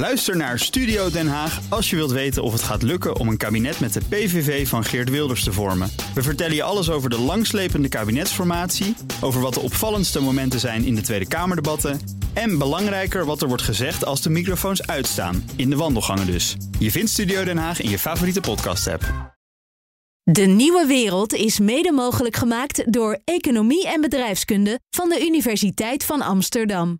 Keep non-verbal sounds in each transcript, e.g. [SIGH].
Luister naar Studio Den Haag als je wilt weten of het gaat lukken om een kabinet met de PVV van Geert Wilders te vormen. We vertellen je alles over de langslepende kabinetsformatie, over wat de opvallendste momenten zijn in de Tweede Kamerdebatten en belangrijker wat er wordt gezegd als de microfoons uitstaan, in de wandelgangen dus. Je vindt Studio Den Haag in je favoriete podcast-app. De nieuwe wereld is mede mogelijk gemaakt door Economie en Bedrijfskunde van de Universiteit van Amsterdam.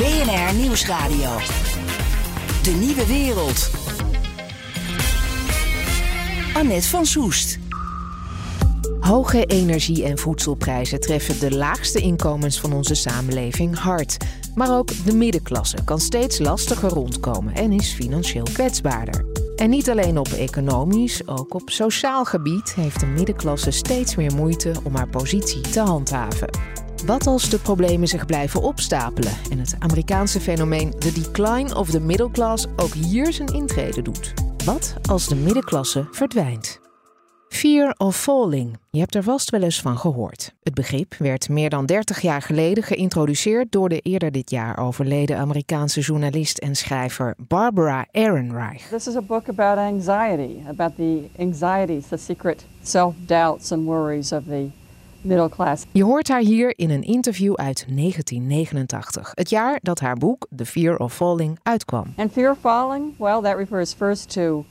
BNR Nieuwsradio. De nieuwe wereld. Annette van Soest. Hoge energie- en voedselprijzen treffen de laagste inkomens van onze samenleving hard. Maar ook de middenklasse kan steeds lastiger rondkomen en is financieel kwetsbaarder. En niet alleen op economisch, ook op sociaal gebied heeft de middenklasse steeds meer moeite om haar positie te handhaven. Wat als de problemen zich blijven opstapelen en het Amerikaanse fenomeen The Decline of the Middle Class ook hier zijn intrede doet? Wat als de middenklasse verdwijnt? Fear of Falling. Je hebt er vast wel eens van gehoord. Het begrip werd meer dan 30 jaar geleden geïntroduceerd door de eerder dit jaar overleden Amerikaanse journalist en schrijver Barbara Ehrenreich. This is a book about anxiety, about the anxieties, the secret self-doubts and worries of the middle class. Je hoort haar hier in een interview uit 1989, het jaar dat haar boek The Fear of Falling uitkwam. And fear of falling, well, that refers first to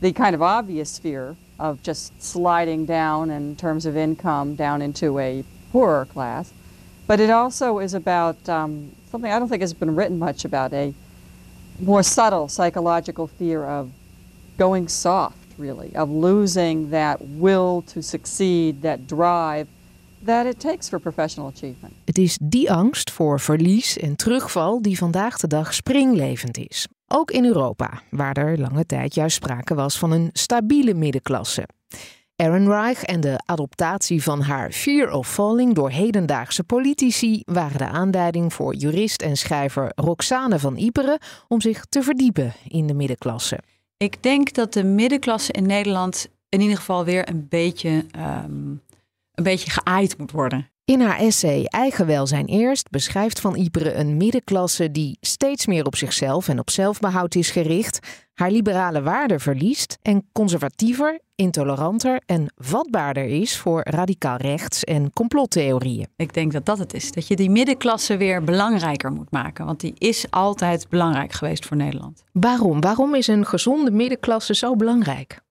the kind of obvious fear of just sliding down in terms of income down into a poorer class. But it also is about um, something I don't think has been written much about a more subtle psychological fear of going soft, really, of losing that will to succeed, that drive that it takes for professional achievement. Het is die angst voor verlies en terugval die vandaag de dag springlevend is. Ook in Europa, waar er lange tijd juist sprake was van een stabiele middenklasse. Ehrenreich en de adoptatie van haar Fear of Falling door hedendaagse politici waren de aanleiding voor jurist en schrijver Roxane van Iperen om zich te verdiepen in de middenklasse. Ik denk dat de middenklasse in Nederland in ieder geval weer een beetje, um, een beetje geaaid moet worden. In haar essay Eigen welzijn eerst beschrijft Van Iperen een middenklasse die steeds meer op zichzelf en op zelfbehoud is gericht, haar liberale waarden verliest en conservatiever, intoleranter en vatbaarder is voor radicaal rechts en complottheorieën. Ik denk dat dat het is. Dat je die middenklasse weer belangrijker moet maken. Want die is altijd belangrijk geweest voor Nederland. Waarom? Waarom is een gezonde middenklasse zo belangrijk?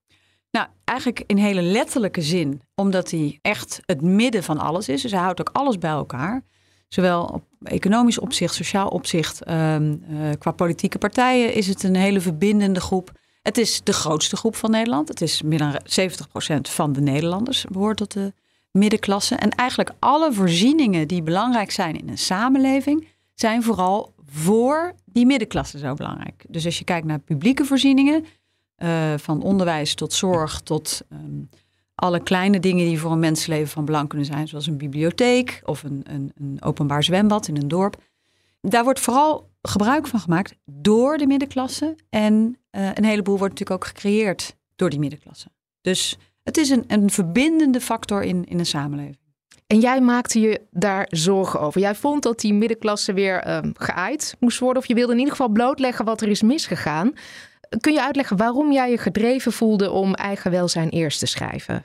Eigenlijk in hele letterlijke zin, omdat hij echt het midden van alles is. Dus hij houdt ook alles bij elkaar. Zowel op economisch opzicht, sociaal opzicht, um, uh, qua politieke partijen is het een hele verbindende groep. Het is de grootste groep van Nederland. Het is meer dan 70% van de Nederlanders behoort tot de middenklasse. En eigenlijk alle voorzieningen die belangrijk zijn in een samenleving, zijn vooral voor die middenklasse zo belangrijk. Dus als je kijkt naar publieke voorzieningen, uh, van onderwijs tot zorg tot um, alle kleine dingen die voor een mensenleven van belang kunnen zijn, zoals een bibliotheek of een, een, een, openbaar zwembad in een dorp. Daar wordt vooral gebruik van gemaakt door de middenklasse. En uh, een heleboel wordt natuurlijk ook gecreëerd door die middenklasse. Dus het is een, een verbindende factor in, in een samenleving. En jij maakte je daar zorgen over. Jij vond dat die middenklasse weer geaaid moest worden. Of je wilde in ieder geval blootleggen wat er is misgegaan. Kun je uitleggen waarom jij je gedreven voelde om eigen welzijn eerst te schrijven?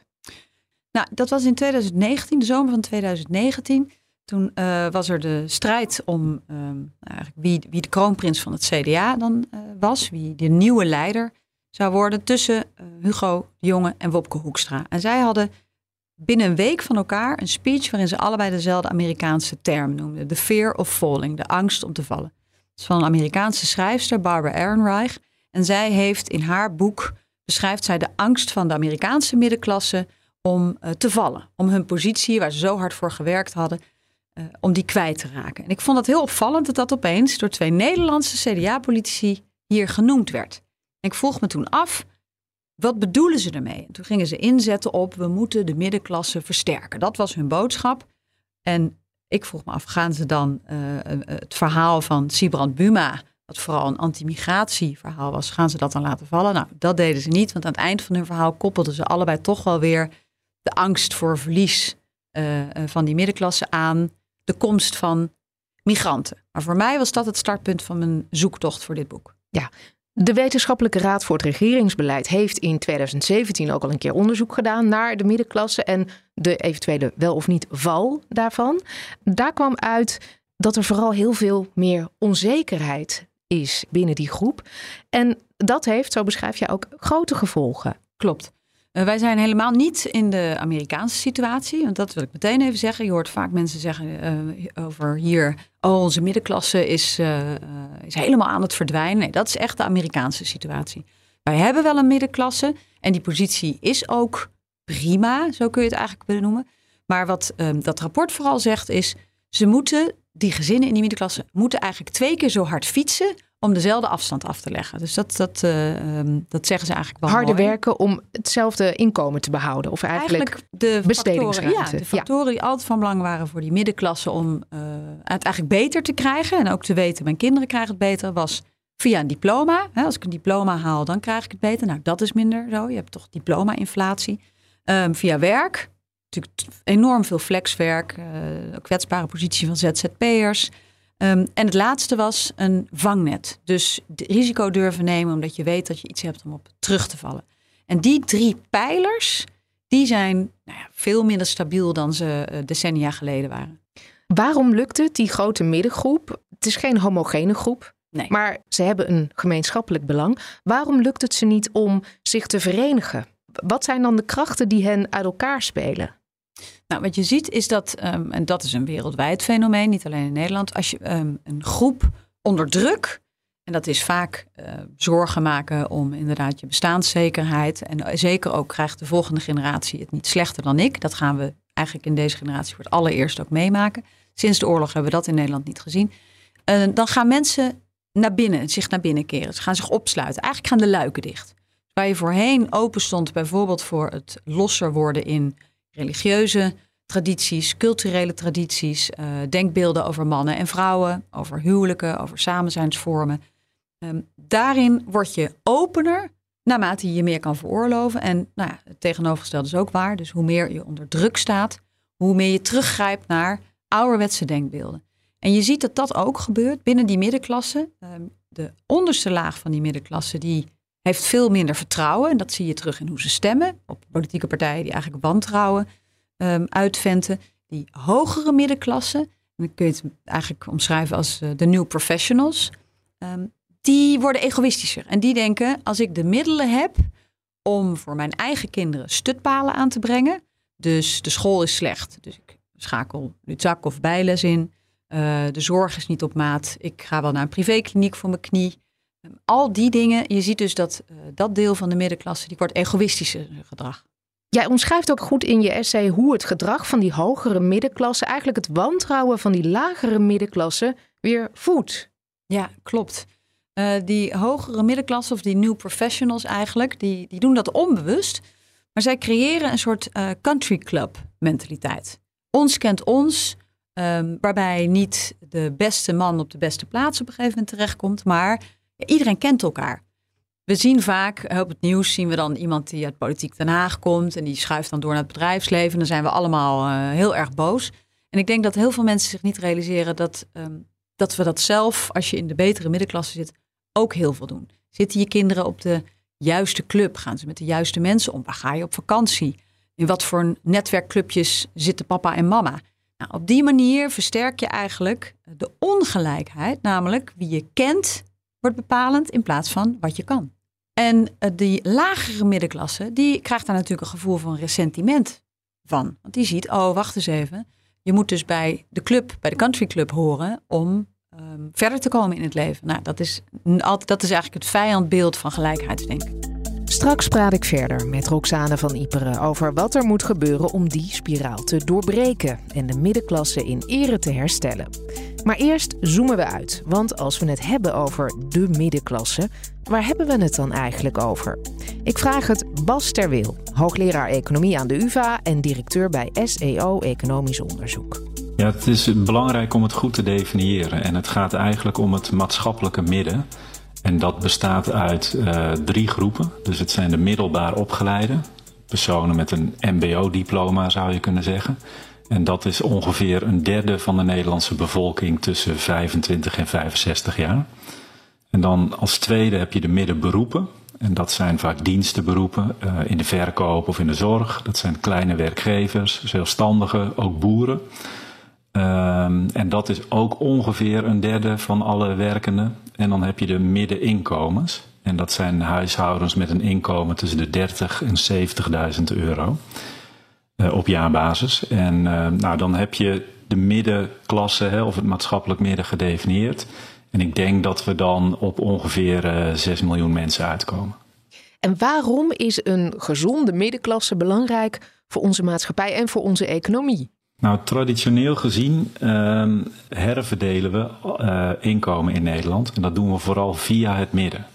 Nou, dat was in 2019, de zomer van 2019. Toen uh, was er de strijd om uh, eigenlijk wie, wie de kroonprins van het CDA dan uh, was, wie de nieuwe leider zou worden, tussen eh, Hugo de Jonge en Wopke Hoekstra. En zij hadden binnen een week van elkaar een speech waarin ze allebei dezelfde Amerikaanse term noemden: the fear of falling, de angst om te vallen. Dat is van een Amerikaanse schrijfster, Barbara Ehrenreich. En zij heeft in haar boek beschrijft zij de angst van de Amerikaanse middenklasse om uh, te vallen. Om hun positie, waar ze zo hard voor gewerkt hadden, uh, om die kwijt te raken. En ik vond het heel opvallend dat dat opeens door twee Nederlandse CDA-politici hier genoemd werd. En ik vroeg me toen af, wat bedoelen ze ermee? En toen gingen ze inzetten op, we moeten de middenklasse versterken. Dat was hun boodschap. En ik vroeg me af, gaan ze dan uh, het verhaal van Sibrand Buma wat vooral een anti-migratieverhaal was, gaan ze dat dan laten vallen? Nou, dat deden ze niet, want aan het eind van hun verhaal koppelden ze allebei toch wel weer de angst voor verlies uh, van die middenklasse aan de komst van migranten. Maar voor mij was dat het startpunt van mijn zoektocht voor dit boek. Ja, de Wetenschappelijke Raad voor het Regeringsbeleid heeft in 2017 ook al een keer onderzoek gedaan naar de middenklasse en de eventuele wel of niet val daarvan. Daar kwam uit dat er vooral heel veel meer onzekerheid is binnen die groep. En dat heeft, zo beschrijf je ook, grote gevolgen. Klopt. Uh, wij zijn helemaal niet in de Amerikaanse situatie. Want dat wil ik meteen even zeggen. Je hoort vaak mensen zeggen uh, over hier... oh, onze middenklasse is, uh, is helemaal aan het verdwijnen. Nee, dat is echt de Amerikaanse situatie. Wij hebben wel een middenklasse. En die positie is ook prima, zo kun je het eigenlijk benoemen. Maar wat um, dat rapport vooral zegt is... ze moeten, die gezinnen in die middenklasse... moeten eigenlijk twee keer zo hard fietsen om dezelfde afstand af te leggen. Dus dat, dat, uh, um, dat zeggen ze eigenlijk wel Harder mooi. werken om hetzelfde inkomen te behouden. Of eigenlijk, eigenlijk de bestedingsruimte. Factoren, ja, de factoren ja. die altijd van belang waren voor die middenklasse... om uh, het eigenlijk beter te krijgen. En ook te weten, mijn kinderen krijgen het beter. Was via een diploma. Als ik een diploma haal, dan krijg ik het beter. Nou, dat is minder zo. Je hebt toch diploma-inflatie. Um, via werk. Natuurlijk enorm veel flexwerk. Uh, kwetsbare positie van ZZP'ers... Um, en het laatste was een vangnet. Dus risico durven nemen omdat je weet dat je iets hebt om op terug te vallen. En die drie pijlers, die zijn nou ja, veel minder stabiel dan ze uh, decennia geleden waren. Waarom lukt het, die grote middengroep? Het is geen homogene groep, nee. maar ze hebben een gemeenschappelijk belang. Waarom lukt het ze niet om zich te verenigen? Wat zijn dan de krachten die hen uit elkaar spelen? Nou, wat je ziet is dat, um, en dat is een wereldwijd fenomeen, niet alleen in Nederland, als je um, een groep onder druk, en dat is vaak uh, zorgen maken om inderdaad je bestaanszekerheid, en zeker ook krijgt de volgende generatie het niet slechter dan ik. Dat gaan we eigenlijk in deze generatie voor het allereerst ook meemaken. Sinds de oorlog hebben we dat in Nederland niet gezien. Dan gaan mensen naar binnen, zich naar binnen keren. Ze gaan zich opsluiten. Eigenlijk gaan de luiken dicht. Waar je voorheen open stond, bijvoorbeeld voor het losser worden in religieuze tradities, culturele tradities, uh, denkbeelden over mannen en vrouwen, over huwelijken, over samenzijnsvormen. Um, daarin word je opener naarmate je meer kan veroorloven. En nou ja, het tegenovergestelde is ook waar. Dus hoe meer je onder druk staat, hoe meer je teruggrijpt naar ouderwetse denkbeelden. En je ziet dat dat ook gebeurt binnen die middenklasse. Um, de onderste laag van die middenklasse die heeft veel minder vertrouwen. En dat zie je terug in hoe ze stemmen. Op politieke partijen die eigenlijk wantrouwen um, uitventen. Die hogere middenklasse, en dan kun je het eigenlijk omschrijven als uh, de new professionals. Um, die worden egoïstischer. En die denken, als ik de middelen heb om voor mijn eigen kinderen stutpalen aan te brengen. Dus de school is slecht. Dus ik schakel Luzak of bijles in. Uh, de zorg is niet op maat. Ik ga wel naar een privékliniek voor mijn knie. Al die dingen, je ziet dus dat uh, dat deel van de middenklasse, die wordt egoïstischer gedrag. Jij omschrijft ook goed in je essay hoe het gedrag van die hogere middenklasse, eigenlijk het wantrouwen van die lagere middenklasse, weer voedt. Ja, klopt. Uh, die hogere middenklasse, of die new professionals eigenlijk, die, die doen dat onbewust. Maar zij creëren een soort uh, country club mentaliteit. Ons kent ons, um, waarbij niet de beste man op de beste plaats op een gegeven moment terechtkomt, maar iedereen kent elkaar. We zien vaak op het nieuws zien we dan iemand die uit politiek Den Haag komt en die schuift dan door naar het bedrijfsleven. Dan zijn we allemaal uh, heel erg boos. En ik denk dat heel veel mensen zich niet realiseren dat, um, dat we dat zelf, als je in de betere middenklasse zit, ook heel veel doen. Zitten je kinderen op de juiste club? Gaan ze met de juiste mensen om? Waar ga je op vakantie? In wat voor netwerkclubjes zitten papa en mama? Nou, op die manier versterk je eigenlijk de ongelijkheid, namelijk wie je kent wordt bepalend in plaats van wat je kan. En die lagere middenklasse, die krijgt daar natuurlijk een gevoel van ressentiment van. Want die ziet, oh, wacht eens even. Je moet dus bij de club, bij de country club horen om um, verder te komen in het leven. Nou, dat is, dat is eigenlijk het vijandbeeld van gelijkheidsdenken. Straks praat ik verder met Roxane van Iperen over wat er moet gebeuren om die spiraal te doorbreken en de middenklasse in ere te herstellen. Maar eerst zoomen we uit, want als we het hebben over de middenklasse, waar hebben we het dan eigenlijk over? Ik vraag het Bas Terwil, hoogleraar economie aan de UvA en directeur bij SEO Economisch Onderzoek. Ja, het is belangrijk om het goed te definiëren en het gaat eigenlijk om het maatschappelijke midden. En dat bestaat uit uh, drie groepen. Dus het zijn de middelbaar opgeleide, personen met een MBO-diploma zou je kunnen zeggen. En dat is ongeveer een derde van de Nederlandse bevolking tussen 25 en 65 jaar. En dan als tweede heb je de middenberoepen. En dat zijn vaak dienstenberoepen uh, in de verkoop of in de zorg. Dat zijn kleine werkgevers, zelfstandigen, ook boeren. Um, en dat is ook ongeveer een derde van alle werkenden. En dan heb je de middeninkomens. En dat zijn huishoudens met een inkomen tussen de 30 en 70.000 euro uh, op jaarbasis. En uh, nou, dan heb je de middenklasse hè, of het maatschappelijk midden gedefinieerd. En ik denk dat we dan op ongeveer uh, 6 miljoen mensen uitkomen. En waarom is een gezonde middenklasse belangrijk voor onze maatschappij en voor onze economie? Nou, traditioneel gezien uh, herverdelen we uh, inkomen in Nederland. En dat doen we vooral via het midden.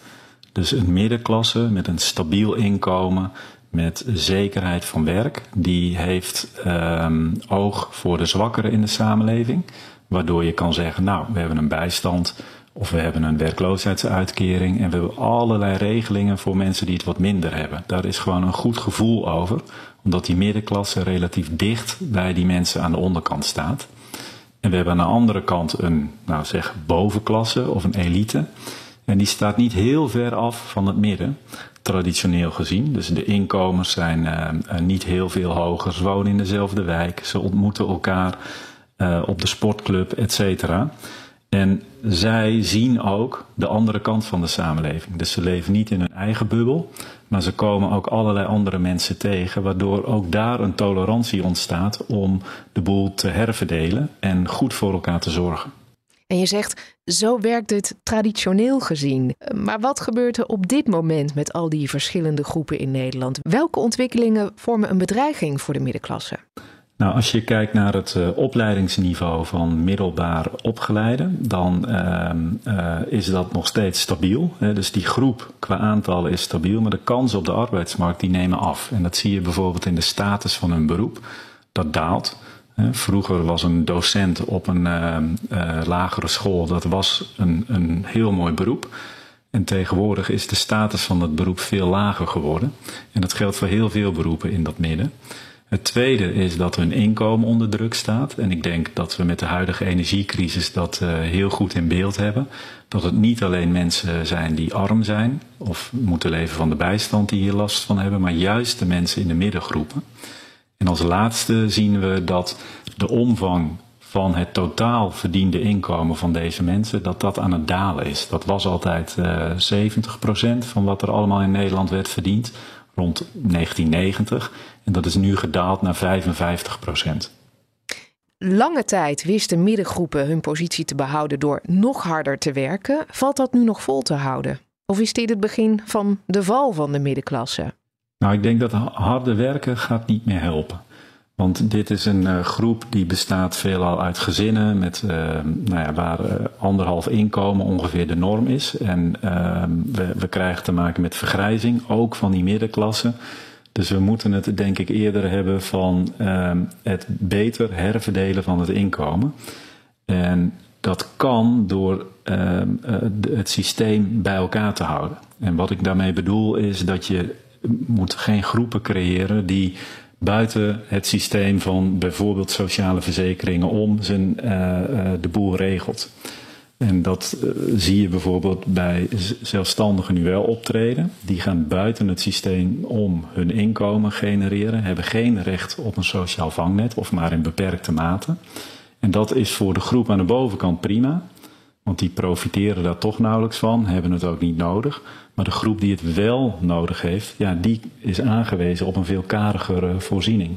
Dus een middenklasse met een stabiel inkomen, met zekerheid van werk, die heeft um, oog voor de zwakkeren in de samenleving. Waardoor je kan zeggen, nou, we hebben een bijstand of we hebben een werkloosheidsuitkering en we hebben allerlei regelingen voor mensen die het wat minder hebben. Daar is gewoon een goed gevoel over, omdat die middenklasse relatief dicht bij die mensen aan de onderkant staat. En we hebben aan de andere kant een, nou zeg, bovenklasse of een elite. En die staat niet heel ver af van het midden, traditioneel gezien. Dus de inkomens zijn uh, niet heel veel hoger. Ze wonen in dezelfde wijk, ze ontmoeten elkaar uh, op de sportclub, et cetera. En zij zien ook de andere kant van de samenleving. Dus ze leven niet in hun eigen bubbel, maar ze komen ook allerlei andere mensen tegen, waardoor ook daar een tolerantie ontstaat om de boel te herverdelen en goed voor elkaar te zorgen. En je zegt, zo werkt het traditioneel gezien. Maar wat gebeurt er op dit moment met al die verschillende groepen in Nederland? Welke ontwikkelingen vormen een bedreiging voor de middenklasse? Nou, als je kijkt naar het uh, opleidingsniveau van middelbaar opgeleiden, dan uh, uh, is dat nog steeds stabiel. Hè? Dus die groep qua aantallen is stabiel, maar de kansen op de arbeidsmarkt die nemen af. En dat zie je bijvoorbeeld in de status van hun beroep. Dat daalt. Vroeger was een docent op een lagere school, dat was een, een heel mooi beroep. En tegenwoordig is de status van dat beroep veel lager geworden. En dat geldt voor heel veel beroepen in dat midden. Het tweede is dat hun inkomen onder druk staat. En ik denk dat we met de huidige energiecrisis dat uh, heel goed in beeld hebben. Dat het niet alleen mensen zijn die arm zijn of moeten leven van de bijstand die hier last van hebben, maar juist de mensen in de middengroepen. En als laatste zien we dat de omvang van het totaal verdiende inkomen van deze mensen, dat dat aan het dalen is. Dat was altijd uh, 70% van wat er allemaal in Nederland werd verdiend rond 1990. En dat is nu gedaald naar 55 procent. Lange tijd wisten middengroepen hun positie te behouden door nog harder te werken. Valt dat nu nog vol te houden? Of is dit het begin van de val van de middenklasse? Nou, ik denk dat harde werken gaat niet meer helpen. Want dit is een uh, groep die bestaat veelal uit gezinnen met, uh, nou ja, waar uh, anderhalf inkomen ongeveer de norm is. En ehm, we, we, krijgen te maken met vergrijzing, ook van die middenklasse. Dus we moeten het denk ik eerder hebben van ehm, het beter herverdelen van het inkomen. En dat kan door ehm, het systeem bij elkaar te houden. En wat ik daarmee bedoel is dat je moet geen groepen creëren die buiten het systeem van bijvoorbeeld sociale verzekeringen om zijn, uh, uh, de boel regelt. En dat uh, zie je bijvoorbeeld bij zelfstandigen nu wel optreden. Die gaan buiten het systeem om hun inkomen genereren, hebben geen recht op een sociaal vangnet of maar in beperkte mate. En dat is voor de groep aan de bovenkant prima, want die profiteren daar toch nauwelijks van, hebben het ook niet nodig. Maar de groep die het wel nodig heeft, ja, die is aangewezen op een veel karigere voorziening.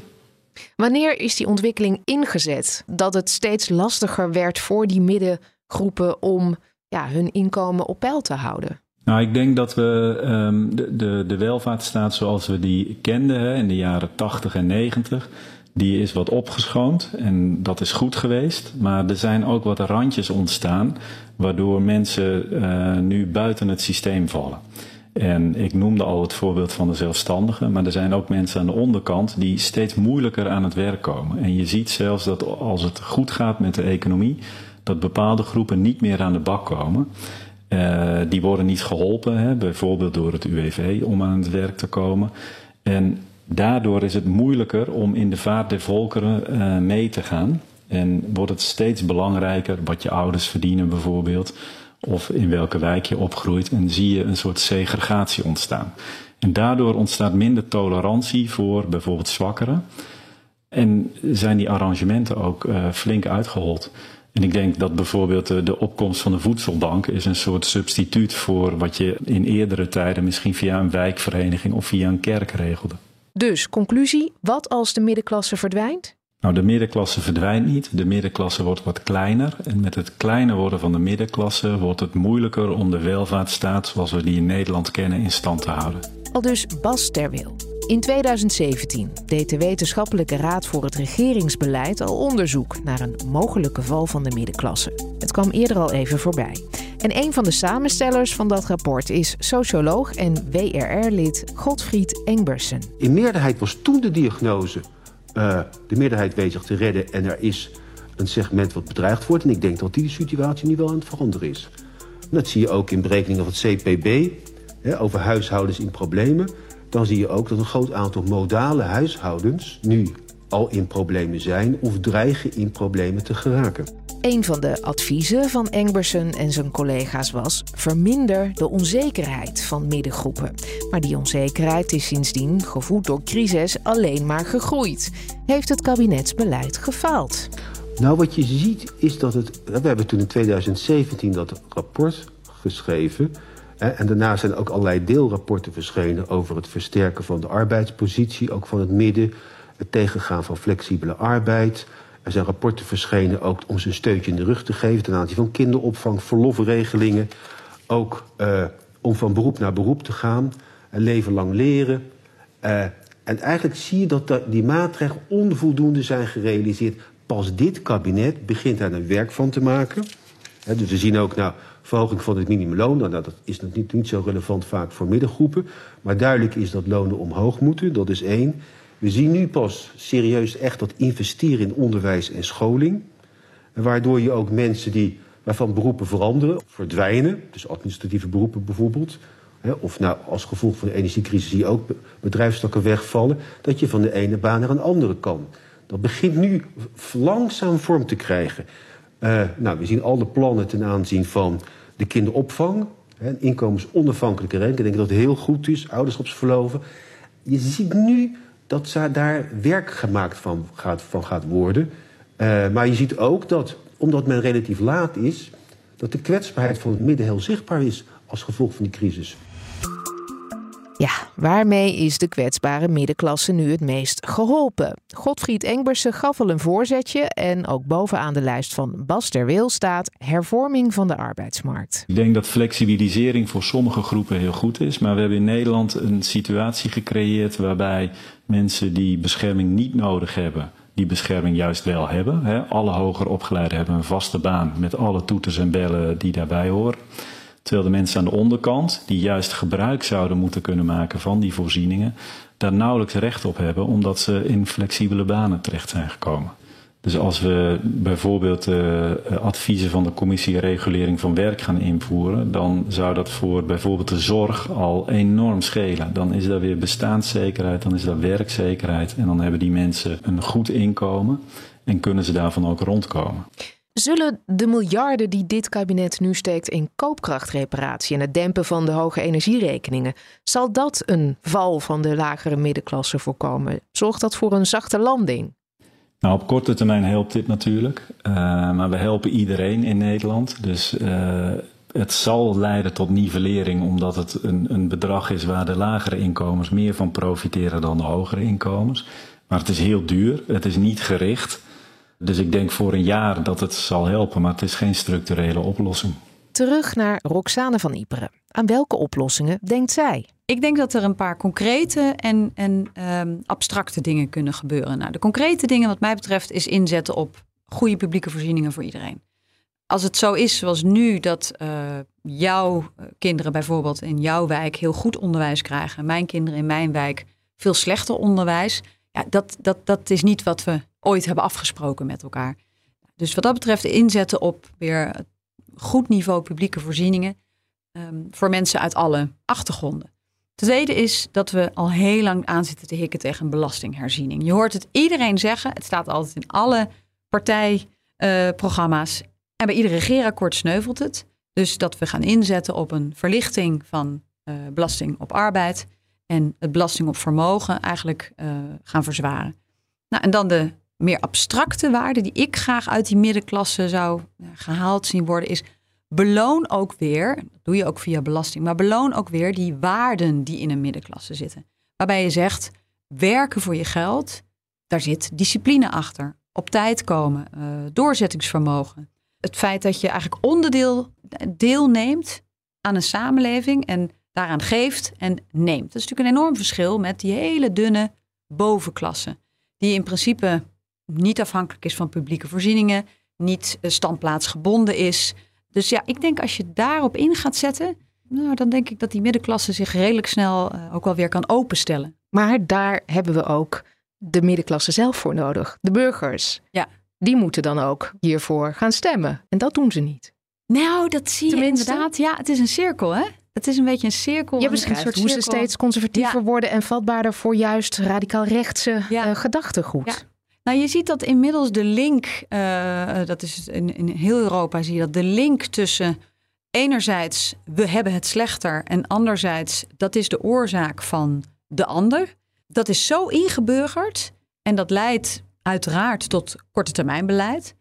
Wanneer is die ontwikkeling ingezet? Dat het steeds lastiger werd voor die middengroepen om ja, hun inkomen op peil te houden? Nou, ik denk dat we um, de, de, de welvaartsstaat zoals we die kenden hè, in de jaren 80 en 90, die is wat opgeschoond en dat is goed geweest. Maar er zijn ook wat randjes ontstaan waardoor mensen uh, nu buiten het systeem vallen. En ik noemde al het voorbeeld van de zelfstandigen, maar er zijn ook mensen aan de onderkant die steeds moeilijker aan het werk komen. En je ziet zelfs dat als het goed gaat met de economie, dat bepaalde groepen niet meer aan de bak komen. Uh, die worden niet geholpen, hè, bijvoorbeeld door het UWV, om aan het werk te komen. En Daardoor is het moeilijker om in de vaart der volkeren uh, mee te gaan. En wordt het steeds belangrijker wat je ouders verdienen bijvoorbeeld. Of in welke wijk je opgroeit. En zie je een soort segregatie ontstaan. En daardoor ontstaat minder tolerantie voor bijvoorbeeld zwakkeren. En zijn die arrangementen ook uh, flink uitgehold. En ik denk dat bijvoorbeeld de opkomst van de voedselbank is een soort substituut voor wat je in eerdere tijden misschien via een wijkvereniging of via een kerk regelde. Dus conclusie, wat als de middenklasse verdwijnt? Nou, de middenklasse verdwijnt niet. De middenklasse wordt wat kleiner. En met het kleiner worden van de middenklasse wordt het moeilijker om de welvaartsstaat zoals we die in Nederland kennen in stand te houden. Al dus Bas Terwil. In 2017 deed de Wetenschappelijke Raad voor het Regeringsbeleid al onderzoek naar een mogelijke val van de middenklasse. Het kwam eerder al even voorbij. En een van de samenstellers van dat rapport is socioloog en WRR-lid Godfried Engbersen. In meerderheid was toen de diagnose: uh, de meerderheid zich te redden en er is een segment wat bedreigd wordt. En ik denk dat die situatie nu wel aan het veranderen is. dat zie je ook in berekeningen van het CPB hè, over huishoudens in problemen dan zie je ook dat een groot aantal modale huishoudens nu al in problemen zijn of dreigen in problemen te geraken. Een van de adviezen van Engbersen en zijn collega's was: verminder de onzekerheid van middengroepen. Maar die onzekerheid is sindsdien, gevoed door crisis, alleen maar gegroeid. Heeft het kabinetsbeleid gefaald? Nou, wat je ziet is dat het. We hebben toen in 2017 dat rapport geschreven. En daarna zijn ook allerlei deelrapporten verschenen over het versterken van de arbeidspositie, ook van het midden, het tegengaan van flexibele arbeid. Er zijn rapporten verschenen ook om ze een steuntje in de rug te geven ten aanzien van kinderopvang, verlofregelingen. Ook uh, om van beroep naar beroep te gaan, een leven lang leren. Uh, en eigenlijk zie je dat die maatregelen onvoldoende zijn gerealiseerd. Pas dit kabinet begint daar een werk van te maken. Dus we zien ook, nou, verhoging van het minimumloon. Nou, dat is niet, niet zo relevant vaak voor middengroepen. Maar duidelijk is dat lonen omhoog moeten, dat is één. We zien nu pas serieus echt dat investeren in onderwijs en scholing. Waardoor je ook mensen die, waarvan beroepen veranderen, verdwijnen. Dus administratieve beroepen bijvoorbeeld. Of nou, als gevolg van de energiecrisis zie je ook bedrijfstakken wegvallen. Dat je van de ene baan naar een andere kan. Dat begint nu langzaam vorm te krijgen. Uh, nou, we zien al de plannen ten aanzien van de kinderopvang. Hè, inkomensonafhankelijke regeling. Ik denk dat het heel goed is, ouderschapsverloven. Je ziet nu dat daar werk gemaakt van gaat, worden. Uh, maar je ziet ook dat, omdat men relatief laat is... dat de kwetsbaarheid van het midden heel zichtbaar is als gevolg van die crisis. Ja, waarmee is de kwetsbare middenklasse nu het meest geholpen? Godfried Engbersen gaf al een voorzetje en ook bovenaan de lijst van Bas ter Wil staat hervorming van de arbeidsmarkt. Ik denk dat flexibilisering voor sommige groepen heel goed is, maar we hebben in Nederland een situatie gecreëerd waarbij mensen die bescherming niet nodig hebben, die bescherming juist wel hebben. Alle hoger opgeleiden hebben een vaste baan met alle toeters en bellen die daarbij horen. Terwijl de mensen aan de onderkant, die juist gebruik zouden moeten kunnen maken van die voorzieningen, daar nauwelijks recht op hebben, omdat ze in flexibele banen terecht zijn gekomen. Dus als we bijvoorbeeld uh, adviezen van de commissie regulering van werk gaan invoeren, dan zou dat voor bijvoorbeeld de zorg al enorm schelen. Dan is daar weer bestaanszekerheid, dan is daar werkzekerheid en dan hebben die mensen een goed inkomen en kunnen ze daarvan ook rondkomen. Zullen de miljarden die dit kabinet nu steekt in koopkrachtreparatie en het dempen van de hoge energierekeningen, zal dat een val van de lagere middenklasse voorkomen? Zorgt dat voor een zachte landing? Nou, op korte termijn helpt dit natuurlijk. Uh, maar we helpen iedereen in Nederland. Dus uh, het zal leiden tot nivellering, omdat het een, een bedrag is waar de lagere inkomens meer van profiteren dan de hogere inkomens. Maar het is heel duur, het is niet gericht. Dus ik denk voor een jaar dat het zal helpen, maar het is geen structurele oplossing. Terug naar Roxane van Iperen. Aan welke oplossingen denkt zij? Ik denk dat er een paar concrete en, en um, abstracte dingen kunnen gebeuren. Nou, de concrete dingen, wat mij betreft, is inzetten op goede publieke voorzieningen voor iedereen. Als het zo is zoals nu, dat uh, jouw kinderen bijvoorbeeld in jouw wijk heel goed onderwijs krijgen, mijn kinderen in mijn wijk veel slechter onderwijs, ja, dat, dat, dat is niet wat we ooit hebben afgesproken met elkaar. Dus wat dat betreft inzetten op weer goed niveau publieke voorzieningen um, voor mensen uit alle achtergronden. Tweede is dat we al heel lang aan zitten te hikken tegen een belastingherziening. Je hoort het iedereen zeggen. Het staat altijd in alle partijprogramma's. en bij ieder regeerakkoord sneuvelt het. Dus dat we gaan inzetten op een verlichting van uh, belasting op arbeid. En het belasting op vermogen eigenlijk uh, gaan verzwaren. Nou, en dan de meer abstracte waarde die ik graag uit die middenklasse zou uh, gehaald zien worden, is beloon ook weer, dat doe je ook via belasting, maar beloon ook weer die waarden die in een middenklasse zitten. Waarbij je zegt, werken voor je geld, daar zit discipline achter. Op tijd komen, uh, doorzettingsvermogen. Het feit dat je eigenlijk onderdeel deelneemt aan een samenleving en daaraan geeft en neemt. Dat is natuurlijk een enorm verschil met die hele dunne bovenklasse. Die in principe niet afhankelijk is van publieke voorzieningen, niet standplaatsgebonden is. Dus ja, ik denk als je daarop in gaat zetten, nou, dan denk ik dat die middenklasse zich redelijk snel uh, ook wel weer kan openstellen. Maar daar hebben we ook de middenklasse zelf voor nodig, de burgers. Ja. Die moeten dan ook hiervoor gaan stemmen. En dat doen ze niet. Nou, dat zie Tenminste. je inderdaad. Ja, het is een cirkel, hè? Het is een beetje een cirkel. Je beschrijft een soort hoe ze steeds conservatiever Ja. worden en vatbaarder voor juist radicaal rechtse Ja. eh, gedachtegoed. Ja. Nou, je ziet dat inmiddels de link, eh, dat is in, heel Europa zie je dat de link tussen enerzijds we hebben het slechter en anderzijds dat is de oorzaak van de ander. Dat is zo ingeburgerd en dat leidt uiteraard tot korte termijn beleid.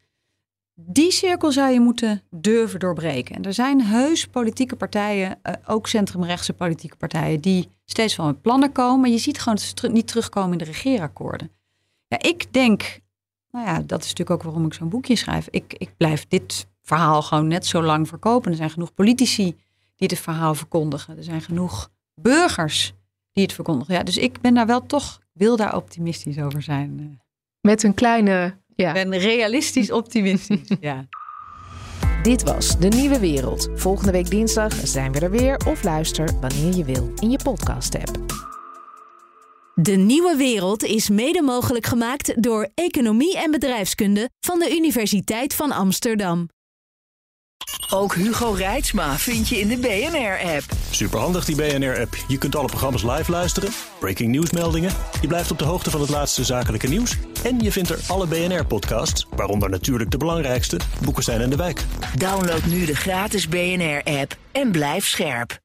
Die cirkel zou je moeten durven doorbreken. En er zijn heus politieke partijen, eh, ook centrumrechtse politieke partijen, die steeds wel met plannen komen. Maar je ziet gewoon niet terugkomen in de regeerakkoorden. Ja, ik denk, nou ja, dat is natuurlijk ook waarom ik zo'n boekje schrijf. Ik, ik blijf dit verhaal gewoon net zo lang verkopen. Er zijn genoeg politici die het verhaal verkondigen. Er zijn genoeg burgers die het verkondigen. Ja, dus ik ben daar wel toch, wil daar optimistisch over zijn. Eh, Met een kleine. Ja. Ik ben realistisch [LAUGHS] optimistisch. ja. Dit was De Nieuwe Wereld. Volgende week dinsdag zijn we er weer of luister wanneer je wil in je podcast-app. De Nieuwe Wereld is mede mogelijk gemaakt door Economie en Bedrijfskunde van de Universiteit van Amsterdam. Ook Hugo Reitsma vind je in de BNR-app. Superhandig die BNR-app. Je kunt alle programma's live luisteren, breaking nieuwsmeldingen. Je blijft op de hoogte van het laatste zakelijke nieuws. En je vindt er alle BNR-podcasts, waaronder natuurlijk de belangrijkste, Boeken zijn in de wijk. Download nu de gratis BNR-app en blijf scherp.